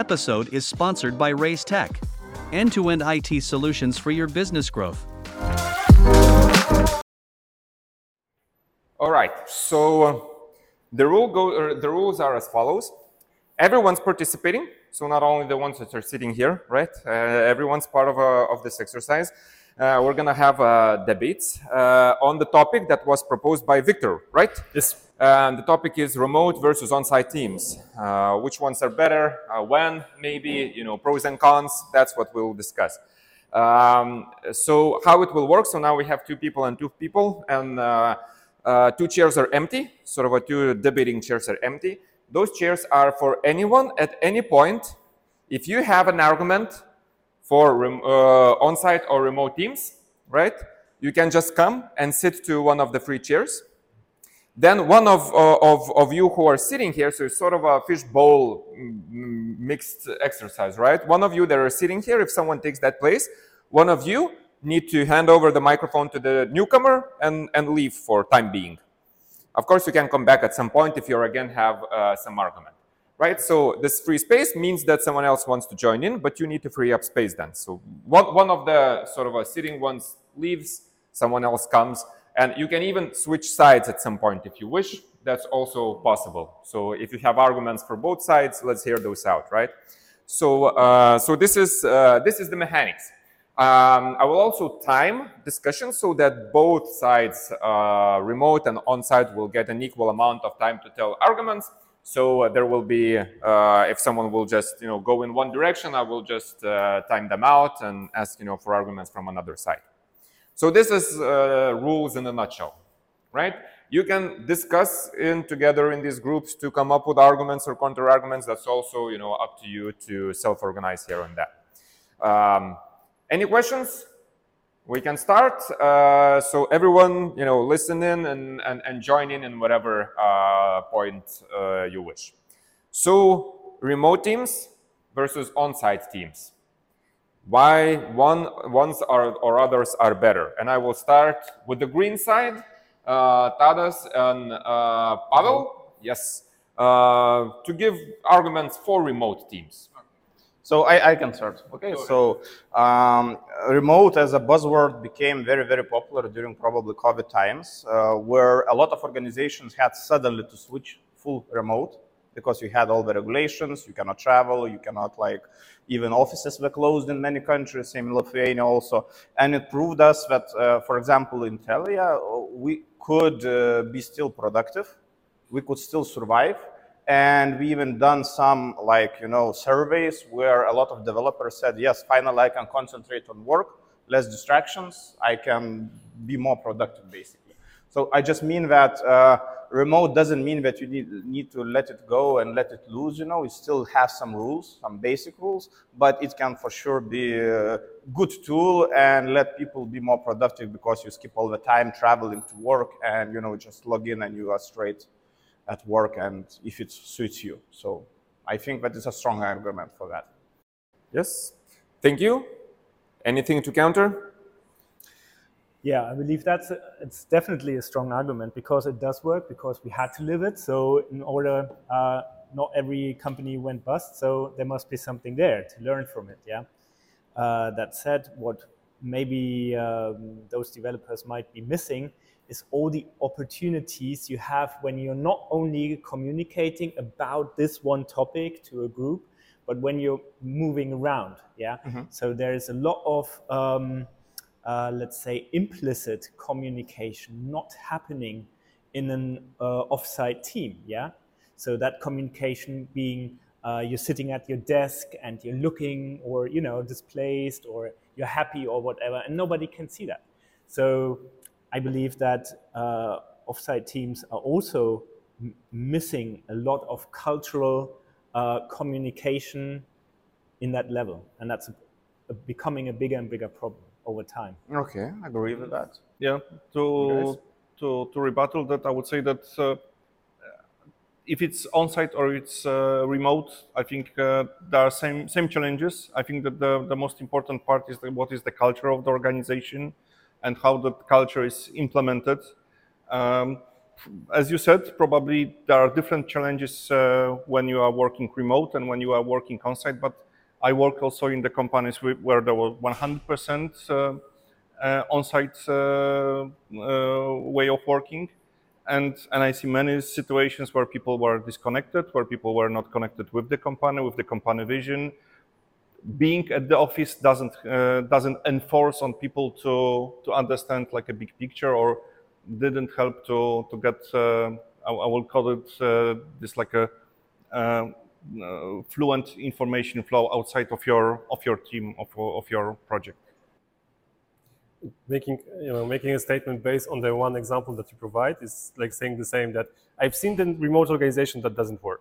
Episode is sponsored by Reiz Tech, end to end IT solutions for your business growth. All right, so uh, the, rule go, uh, the rules are as follows. Everyone's participating, so not only the ones that are sitting here, right? Uh, everyone's part of, uh, of this exercise. Uh, we're gonna have uh, debates on the topic that was proposed by Victor, right? Yes. And the topic is remote versus on-site teams. Uh, which ones are better? Uh, when? Maybe, you know, pros and cons. That's what we'll discuss. Um, so how it will work. So now we have two people and two people and uh, uh two chairs are empty. Sort of a two debating chairs are empty. Those chairs are for anyone at any point. If you have an argument for uh, on-site or remote teams, right? You can just come and sit to one of the free chairs then one of, uh, of, of you who are sitting here, so it's sort of a fishbowl mm, mixed exercise, right? One of you that are sitting here, if someone takes that place, one of you need to hand over the microphone to the newcomer and, and leave for time being. Of course, you can come back at some point if you again have uh, some argument, right? So this free space means that someone else wants to join in, but you need to free up space then. So one, one of the sort of a sitting ones leaves, someone else comes, and you can even switch sides at some point if you wish. That's also possible. So if you have arguments for both sides, let's hear those out, right? So, uh, so this is uh, this is the mechanics. Um, I will also time discussion so that both sides, uh, remote and on-site, will get an equal amount of time to tell arguments. So uh, there will be, uh, if someone will just you know go in one direction, I will just uh, time them out and ask you know for arguments from another side. So this is rules in a nutshell, right? You can discuss in together in these groups to come up with arguments or counter arguments. That's also, you know, up to you to self-organize here and there. Um, any questions? We can start. Uh, so everyone, you know, listen in and, and, and join in in whatever uh, point uh, you wish. So remote teams versus on-site teams why one, ones are, or others are better. And I will start with the green side, uh, Tadas and uh, Pavel. Yes, uh, to give arguments for remote teams. So I, I can start. Okay, so um, remote as a buzzword became very, very popular during probably COVID times, uh, where a lot of organizations had suddenly to switch full remote because you had all the regulations, you cannot travel, you cannot like, even offices were closed in many countries, same in Lithuania also. And it proved us that, uh, for example, in Telia, we could uh, be still productive, we could still survive. And we even done some like, you know, surveys where a lot of developers said, yes, finally I can concentrate on work, less distractions, I can be more productive basically. So I just mean that uh, remote doesn't mean that you need, need to let it go and let it loose, you know, it still has some rules, some basic rules, but it can for sure be a good tool and let people be more productive because you skip all the time traveling to work and, you know, just log in and you are straight at work and if it suits you. So I think that is a strong argument for that. Yes, thank you. Anything to counter? Yeah, I believe that's a, it's definitely a strong argument because it does work because we had to live it. So in order, uh, not every company went bust, so there must be something there to learn from it. Yeah. Uh, that said, what maybe um, those developers might be missing is all the opportunities you have when you're not only communicating about this one topic to a group, but when you're moving around. Yeah. Mm-hmm. So there is a lot of um, uh, let's say, implicit communication not happening in an uh, offsite team. Yeah. So that communication being uh, you're sitting at your desk and you're looking or you know displaced or you're happy or whatever, and nobody can see that. So I believe that uh, offsite teams are also missing a lot of cultural uh, communication in that level, and that's a, a becoming a bigger and bigger problem over time. Okay, I agree with that. Yeah, to to to rebuttal that, I would say that uh, if it's on-site or it's uh, remote, I think uh, there are same same challenges. I think that the the most important part is the, what is the culture of the organization and how that culture is implemented. Um, as you said, probably there are different challenges uh, when you are working remote and when you are working on site. But I work also in the companies where there was 100% uh, uh, on-site uh, uh, way of working, and and I see many situations where people were disconnected, where people were not connected with the company, with the company vision. Being at the office doesn't uh, doesn't enforce on people to to understand like a big picture or didn't help to to get uh, I, I, will call it uh, this like a uh, fluent information flow outside of your of your team of of your project. Making you know making a statement based on the one example that you provide is like saying the same that I've seen the remote organization that doesn't work.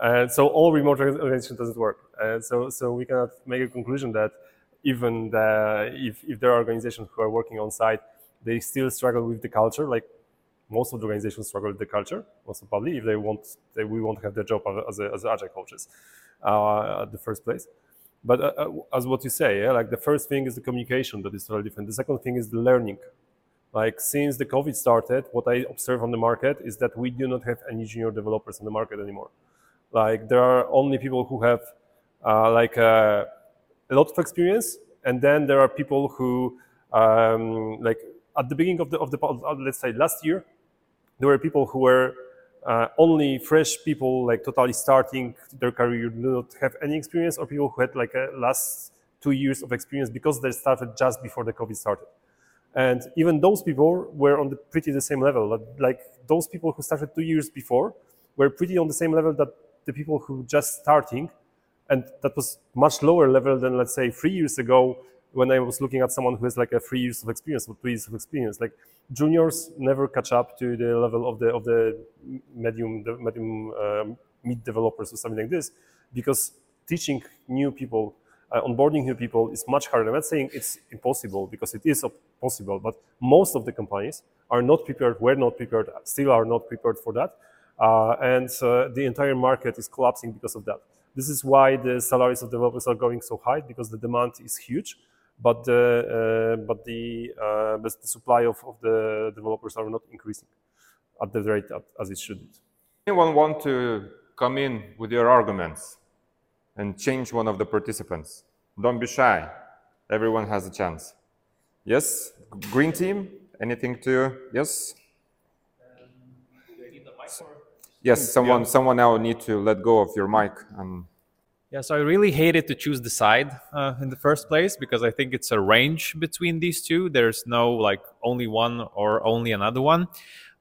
And so all remote organization doesn't work. And so, so we cannot make a conclusion that even the, if, if there are organizations who are working on site they still struggle with the culture. Like most of the organizations struggle with the culture, also probably if they want, they, we won't have their job as, a, as agile coaches uh, at the first place. But uh, uh, as what you say, yeah, like the first thing is the communication that is totally different. The second thing is the learning. Like since the COVID started, what I observe on the market is that we do not have any junior developers on the market anymore. Like there are only people who have uh, like uh, a lot of experience, and then there are people who um, like at the beginning of the, of the let's say last year, there were people who were uh, only fresh people, like totally starting their career, do not have any experience, or people who had like a last two years of experience because they started just before the COVID started. And even those people were on the pretty the same level. Like those people who started two years before were pretty on the same level that the people who just starting, and that was much lower level than let's say three years ago when I was looking at someone who has like a three years of experience or two years of experience, like juniors never catch up to the level of the of the medium the medium um, mid developers or something like this, because teaching new people, uh, onboarding new people is much harder. I'm not saying it's impossible because it is possible, but most of the companies are not prepared, were not prepared, still are not prepared for that, and uh, the entire market is collapsing because of that. This is why the salaries of developers are going so high because the demand is huge but the uh, but the uh, but the supply of, of the developers are not increasing at the rate as it should. Anyone want to come in with your arguments and change one of the participants? Don't be shy. Everyone has a chance. Yes, green team. Anything to yes? Yes, someone yeah. someone now need to let go of your mic. Um, yeah, so I really hated to choose the side uh, in the first place because I think it's a range between these two. There's no like only one or only another one.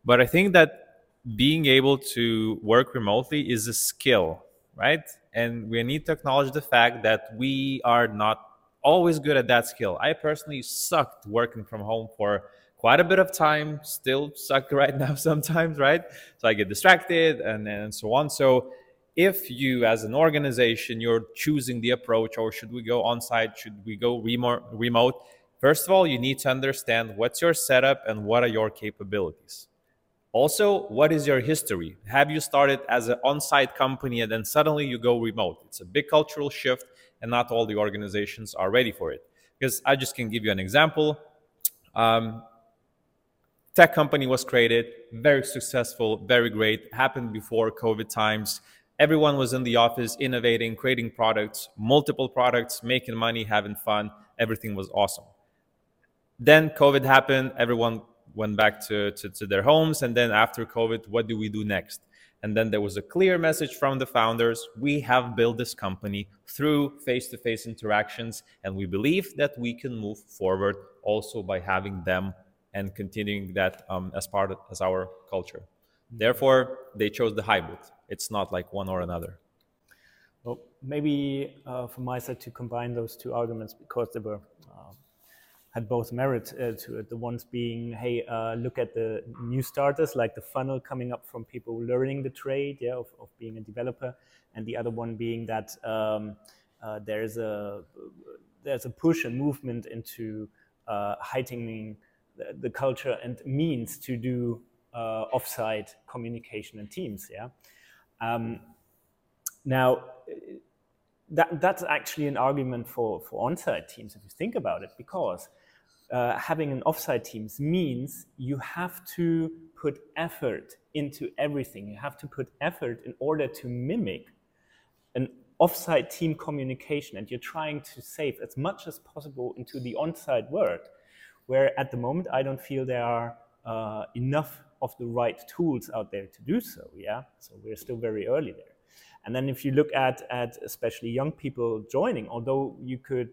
But I think that being able to work remotely is a skill, right? And we need to acknowledge the fact that we are not always good at that skill. I personally sucked working from home for quite a bit of time, still suck right now sometimes, right? So I get distracted and, and so on. So if you as an organization you're choosing the approach or should we go on site should we go remote? First of all you need to understand what's your setup and what are your capabilities. Also what is your history? Have you started as an on-site company and then suddenly you go remote? It's a big cultural shift and not all the organizations are ready for it. Because i just can give you an example. Um, tech company was created very successful very great happened before covid times everyone was in the office innovating, creating products, multiple products, making money, having fun. Everything was awesome. Then COVID happened. Everyone went back to, to, to, their homes. And then after COVID, what do we do next? And then there was a clear message from the founders we have built this company through face to face interactions. And we believe that we can move forward also by having them and continuing that um, as part of as our culture. Therefore, they chose the hybrid it's not like one or another. Well, maybe uh, from my side to combine those two arguments because they were uh, had both merit uh, to it. The ones being, hey, uh, look at the new starters, like the funnel coming up from people learning the trade, yeah, of, of being a developer, and the other one being that um, uh, there's a there's a push and movement into uh, heightening the, culture and means to do offsite communication and teams, yeah. Um, now, that, that's actually an argument for, for on-site teams, if you think about it, because uh, having an offsite teams means you have to put effort into everything. You have to put effort in order to mimic an offsite team communication, and you're trying to save as much as possible into the on-site world, where at the moment I don't feel there are uh, enough of the right tools out there to do so. Yeah, so we're still very early there. And then if you look at at especially young people joining, although you could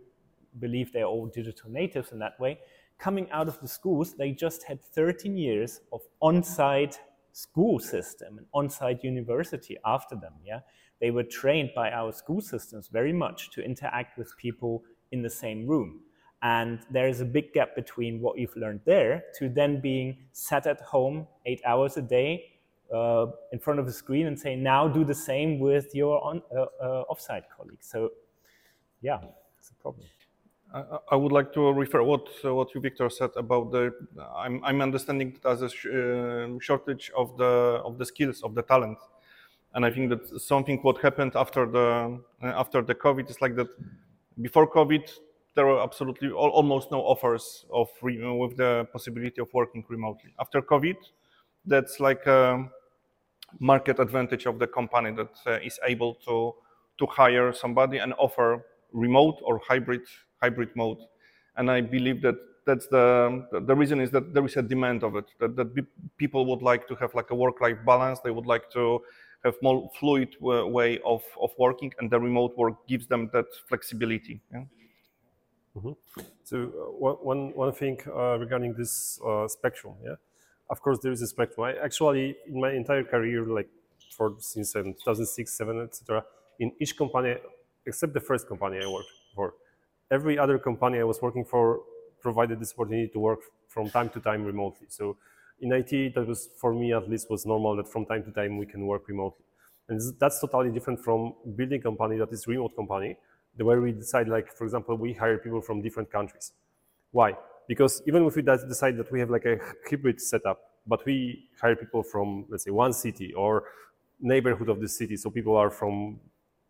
believe they're all digital natives in that way, coming out of the schools, they just had 13 years of on-site school system and on-site university after them. Yeah, they were trained by our school systems very much to interact with people in the same room. And there is a big gap between what you've learned there to then being sat at home eight hours a day uh, in front of a screen and say, now do the same with your on, uh, uh, offsite colleagues. So, yeah, it's a problem. I would like to refer what what you Victor said about the. I'm I'm understanding it as a sh uh, shortage of the of the skills of the talent, and I think that something what happened after the after the COVID is like that. Before COVID, there were absolutely al almost no offers of with the possibility of working remotely. After COVID, that's like a market advantage of the company that uh, is able to to hire somebody and offer remote or hybrid hybrid mode. And I believe that that's the, the reason is that there is a demand of it, that, that people would like to have like a work-life balance. They would like to have more fluid way of, of working and the remote work gives them that flexibility. Yeah? Mm -hmm. So uh, one, one thing uh, regarding this uh, spectrum, yeah, of course there is a spectrum. I actually, in my entire career, like for since um, 2006, 7, etc., in each company, except the first company I worked for, every other company I was working for provided this opportunity to work from time to time remotely. So in IT, that was, for me at least, was normal that from time to time we can work remotely. And that's totally different from building company that is remote company, the way we decide, like, for example, we hire people from different countries. Why? Because even if we decide that we have like a hybrid setup, but we hire people from, let's say, one city or neighborhood of the city, so people are from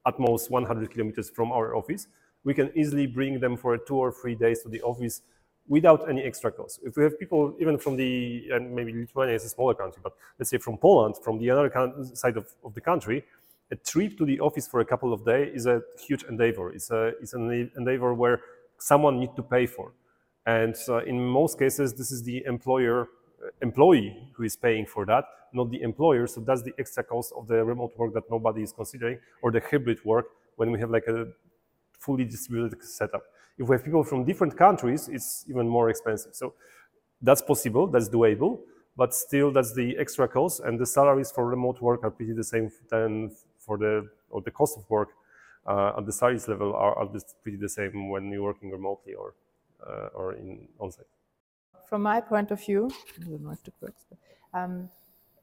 at most 100 kilometers from our office, we can easily bring them for two or three days to the office without any extra cost. If we have people even from the, and maybe Lithuania is a smaller country, but let's say from Poland, from the other side of, of the country, a trip to the office for a couple of days is a huge endeavor. It's, a, it's an endeavor where someone needs to pay for. And uh, in most cases, this is the employer, employee who is paying for that, not the employer. So that's the extra cost of the remote work that nobody is considering, or the hybrid work when we have like a fully distributed setup. If we have people from different countries, it's even more expensive. So that's possible, that's doable, but still that's the extra cost and the salaries for remote work are pretty the same than for the, or the cost of work uh, at the salaries level are, are pretty the same when you're working remotely or, uh, or in on-site. From my point of view, um,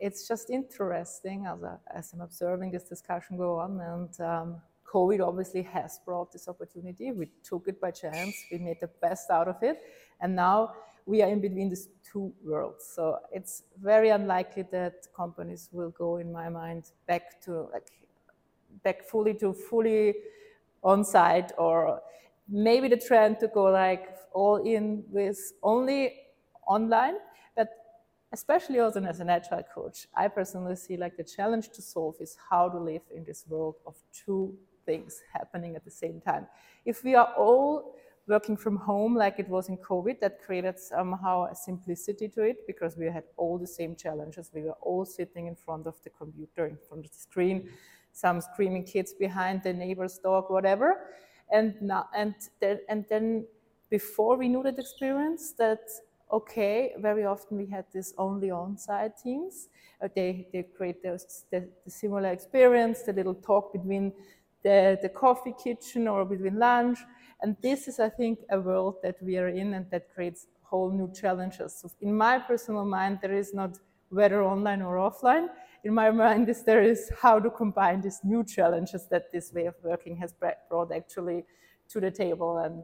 it's just interesting as, a, as I'm observing this discussion go on and um, COVID obviously has brought this opportunity. We took it by chance. We made the best out of it. And now we are in between these two worlds. So it's very unlikely that companies will go, in my mind, back to like back fully to fully on site or maybe the trend to go like all in with only online. But especially also as an agile coach, I personally see like the challenge to solve is how to live in this world of two things happening at the same time. If we are all working from home like it was in COVID, that created somehow a simplicity to it because we had all the same challenges. We were all sitting in front of the computer, in front of the screen, some screaming kids behind the neighbor's dog, whatever. And now, and then, and then before we knew that experience, that okay, very often we had this only on-site teams. Uh, they, they create those, the, the similar experience, the little talk between the, the coffee kitchen or between lunch. And this is, I think, a world that we are in and that creates whole new challenges. So in my personal mind, there is not whether online or offline. In my mind, is there is how to combine these new challenges that this way of working has brought actually to the table. And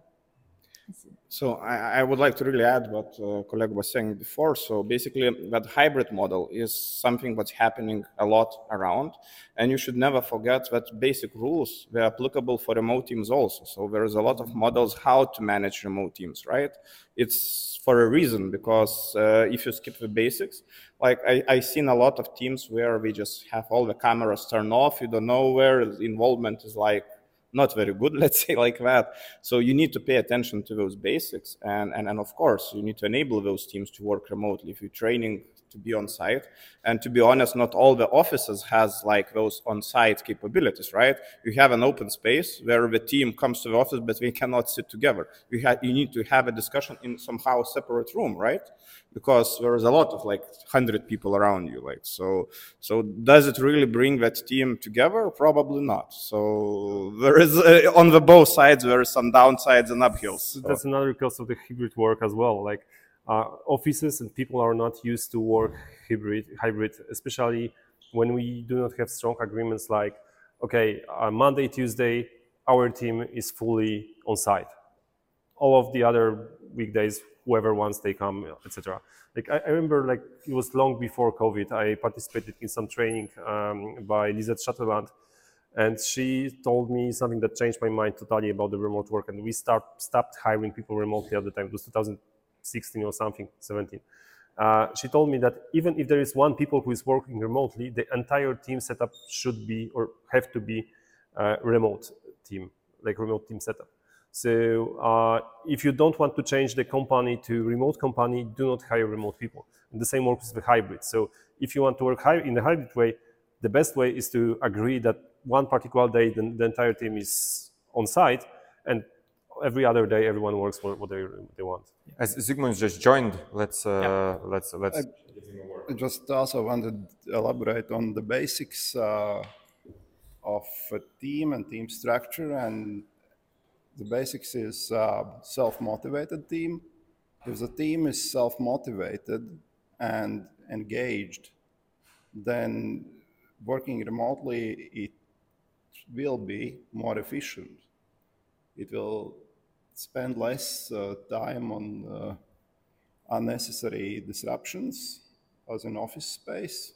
So I, I, would like to really add what uh, colleague was saying before. So basically, that hybrid model is something that's happening a lot around, and you should never forget that basic rules were applicable for remote teams also. So there is a lot of models how to manage remote teams, right? It's for a reason because uh, if you skip the basics, like I, I seen a lot of teams where we just have all the cameras turned off. You don't know where the involvement is like not very good, let's say like that. So you need to pay attention to those basics. And, and, and of course, you need to enable those teams to work remotely. If you're training to be on site. And to be honest, not all the offices has like those on-site capabilities, right? You have an open space where the team comes to the office, but we cannot sit together. You, have, you need to have a discussion in somehow separate room, right? because there is a lot of like 100 people around you like so so does it really bring that team together probably not so there is uh, on the both sides there is some downsides and uphills so. that's another because of the hybrid work as well like uh, offices and people are not used to work hybrid hybrid especially when we do not have strong agreements like okay uh, monday tuesday our team is fully on site all of the other weekdays whoever wants they come, etc. Like I, I, remember, like it was long before COVID. I participated in some training um, by Lisette Sutherland, and she told me something that changed my mind totally about the remote work. And we start stopped hiring people remotely at the time. It was 2016 or something, 17. Uh, she told me that even if there is one people who is working remotely, the entire team setup should be or have to be uh, remote team, like remote team setup. So uh, if you don't want to change the company to remote company, do not hire remote people. And the same works with the hybrid. So if you want to work in the hybrid way, the best way is to agree that one particular day the, the entire team is on site and every other day everyone works for what they, they want. As Zygmunt just joined, let's uh, yeah. let's let's. I, I just also wanted to elaborate on the basics uh, of a team and team structure and the basics is uh, self-motivated team. If the team is self-motivated and engaged, then working remotely, it will be more efficient. It will spend less uh, time on uh, unnecessary disruptions as an office space.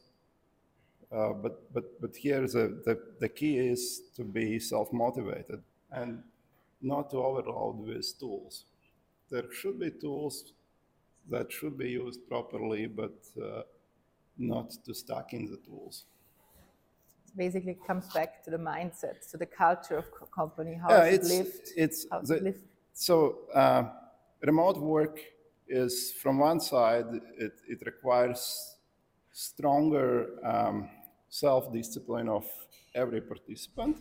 Uh, but, but, but here the, the, the key is to be self-motivated. And not to overload with tools. There should be tools that should be used properly, but uh, not to stack in the tools. Basically, it comes back to the mindset, to the culture of company, how yeah, it's, it lived. It's the, So, uh, remote work is from one side, it, it requires stronger um, self discipline of every participant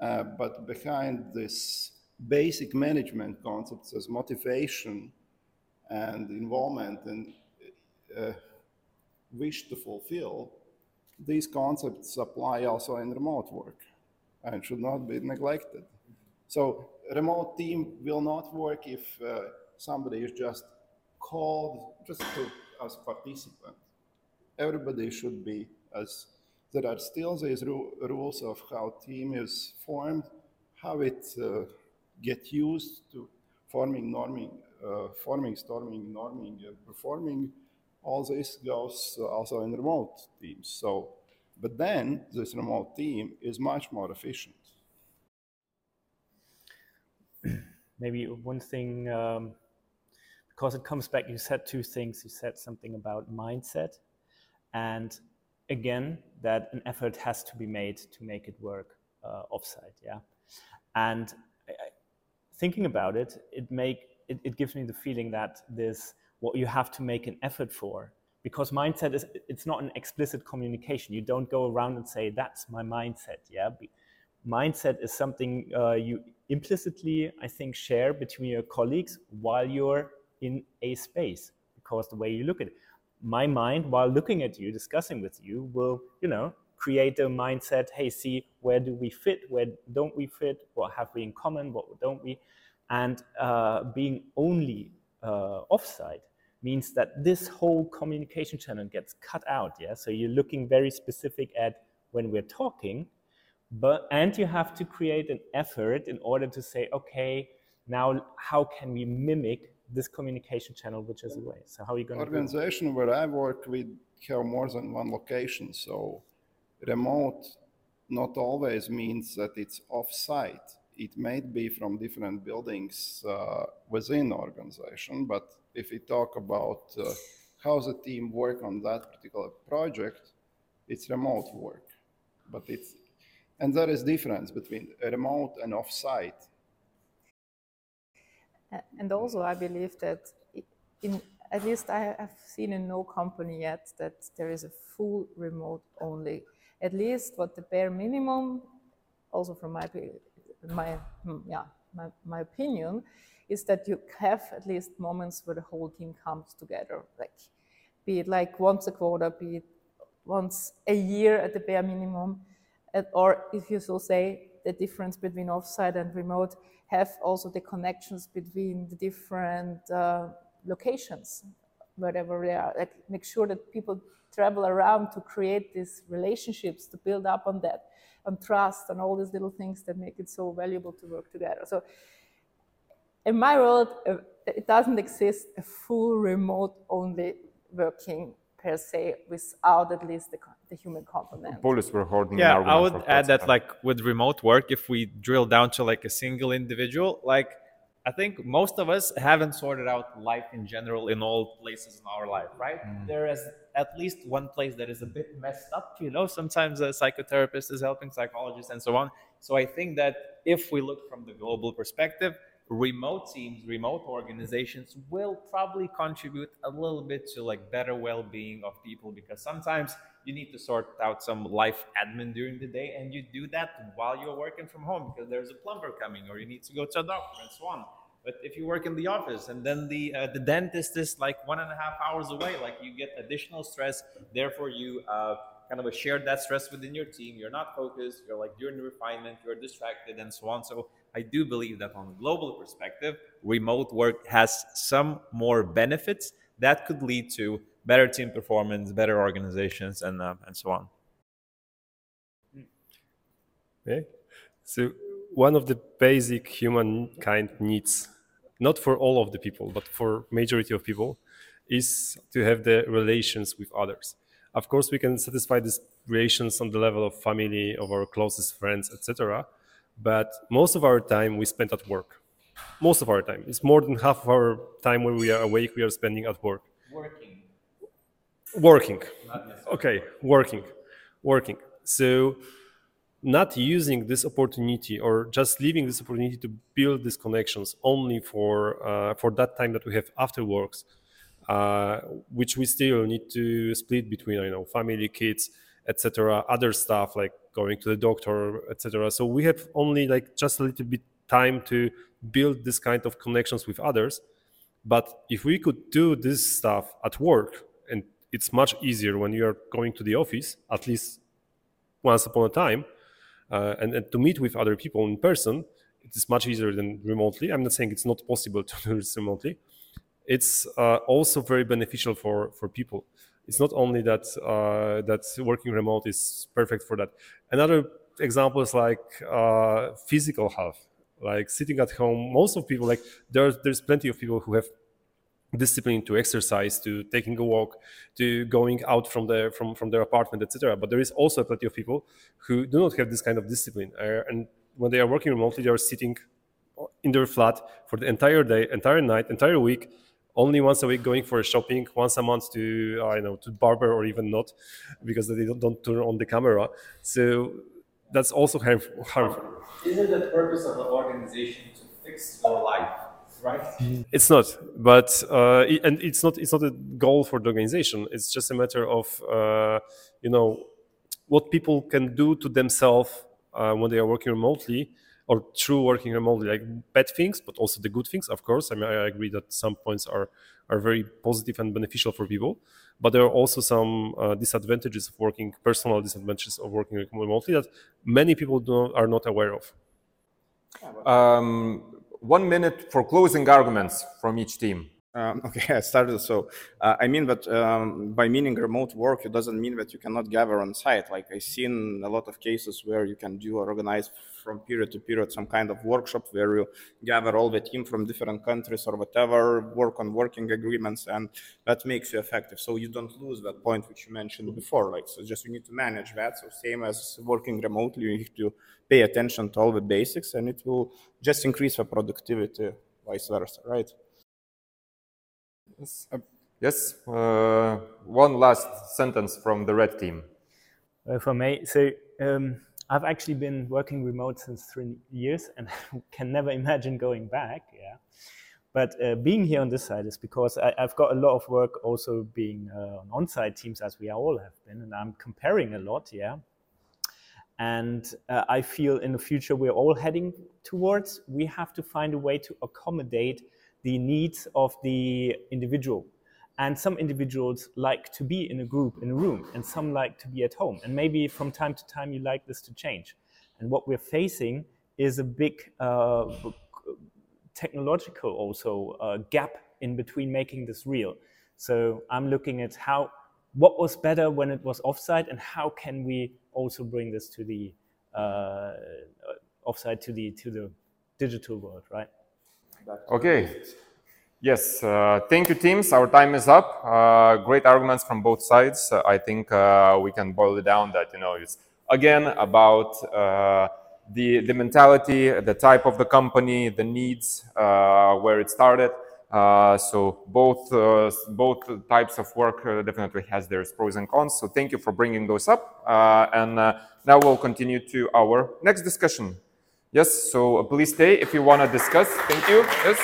uh, but behind this basic management concepts as motivation and involvement and uh, wish to fulfill, these concepts apply also in remote work and should not be neglected. So remote team will not work if uh, somebody is just called just to, as participant. Everybody should be as there are still these ru rules of how team is formed, how it uh, get used to forming, norming, uh, forming, storming, norming, uh, performing. All this goes also in remote teams. So, but then this remote team is much more efficient. Maybe one thing, um, because it comes back, you said two things. You said something about mindset and again that an effort has to be made to make it work uh, offsite. Yeah, and I, thinking about it, it make it, it gives me the feeling that this what you have to make an effort for because mindset is it's not an explicit communication. You don't go around and say that's my mindset. Yeah, mindset is something uh, you implicitly I think share between your colleagues while you're in a space because the way you look at it. My mind while looking at you discussing with you will you know create a mindset hey see where do we fit? Where don't we fit? What have we in common? What don't we? And uh, being only uh, offsite means that this whole communication channel gets cut out yeah? So you're looking very specific at when we're talking but and you have to create an effort in order to say okay now how can we mimic this communication channel, which is away? So how are you going to organization where I work, we have more than one location. So remote not always means that it's off-site. It may be from different buildings uh, within organization, but if we talk about uh, how the team work on that particular project, it's remote work. But it's and there is difference between remote and off-site. And also, I believe that in at least I have seen in no company yet that there is a full remote only. At least what the bare minimum, also from my my hmm, yeah my, my opinion, is that you have at least moments where the whole team comes together, like be it like once a quarter, be it once a year at the bare minimum, or if you so say, the difference between offsite and remote have also the connections between the different uh, locations, wherever they are. Like make sure that people travel around to create these relationships, to build up on that, on trust, and all these little things that make it so valuable to work together. So in my world, uh, it doesn't exist a full remote only working per se without at least the, the human component. Police were holding. Yeah, I would add that like with remote work, if we drill down to like a single individual, like I think most of us haven't sorted out life in general in all places in our life, right? Mm. There is at least one place that is a bit messed up, you know. Sometimes a psychotherapist is helping psychologists and so on. So I think that if we look from the global perspective, remote teams, remote organizations will probably contribute a little bit to like better well-being of people because sometimes you need to sort out some life admin during the day and you do that while you're working from home because there's a plumber coming or you need to go to a doctor and so on. But if you work in the office and then the uh, the dentist is like one and a half hours away, like you get additional stress. Therefore, you uh, kind of share that stress within your team. You're not focused. You're like during the refinement, you're distracted, and so on. So I do believe that on a global perspective, remote work has some more benefits that could lead to better team performance, better organizations, and uh, and so on. Okay. So one of the basic humankind needs, not for all of the people, but for majority of people, is to have the relations with others. Of course, we can satisfy these relations on the level of family, of our closest friends, etc. But most of our time we spend at work. Most of our time. It's more than half of our time when we are awake, we are spending at work. Working. Working. Okay, working. Working. So not using this opportunity or just leaving this opportunity to build these connections only for uh, for that time that we have after works uh, which we still need to split between you know family, kids, etc. Other stuff like going to the doctor, etc. So we have only like just a little bit time to build this kind of connections with others. But if we could do this stuff at work, and it's much easier when you are going to the office, at least once upon a time, uh, and, and to meet with other people in person, it is much easier than remotely. I'm not saying it's not possible to do this remotely, it's uh, also very beneficial for, for people. It's not only that uh, that working remote is perfect for that. Another example is like uh, physical health, like sitting at home. Most of people like there's there's plenty of people who have discipline to exercise, to taking a walk, to going out from their from from their apartment, etc. But there is also plenty of people who do not have this kind of discipline, uh, and when they are working remotely, they are sitting in their flat for the entire day, entire night, entire week, only once a week going for shopping, once a month to I know to barber or even not, because they don't, don't turn on the camera. So that's also harmful. harmful. Isn't the purpose of the organization to fix your life? Right? It's not, but uh, it, and it's not. It's not a goal for the organization. It's just a matter of uh, you know what people can do to themselves uh, when they are working remotely or true working remotely, like bad things, but also the good things, of course. I mean, I agree that some points are, are very positive and beneficial for people, but there are also some uh, disadvantages of working, personal disadvantages of working remotely that many people do, are not aware of. Um, one minute for closing arguments from each team. Um, okay, I started. So uh, I mean that um, by meaning remote work, it doesn't mean that you cannot gather on site. Like I've seen a lot of cases where you can do or organize from period to period some kind of workshop where you gather all the team from different countries or whatever, work on working agreements, and that makes you effective. So you don't lose that point which you mentioned before. Like so, just you need to manage that. So same as working remotely, you need to pay attention to all the basics, and it will just increase the productivity, vice versa, right? Yes. yes. Uh, one last sentence from the red team. If I may, so um, I've actually been working remote since three years and can never imagine going back. Yeah. But uh, being here on this side is because I, have got a lot of work also being uh, on on-site teams as we all have been, and I'm comparing a lot. Yeah. And uh, I feel in the future we're all heading towards. We have to find a way to accommodate the needs of the individual. And some individuals like to be in a group, in a room, and some like to be at home. And maybe from time to time you like this to change. And what we're facing is a big uh, technological also uh, gap in between making this real. So I'm looking at how what was better when it was offsite, and how can we also bring this to the uh, offsite to the to the digital world, right? Okay. Yes, uh, thank you, teams. Our time is up. Uh, great arguments from both sides. Uh, I think uh, we can boil it down that you know it's again about uh, the the mentality, the type of the company, the needs, uh, where it started. so both both types of work definitely has their pros and cons. So thank you for bringing those up. and now we'll continue to our next discussion. Yes, so uh, please stay if you want to discuss. Thank you. Yes.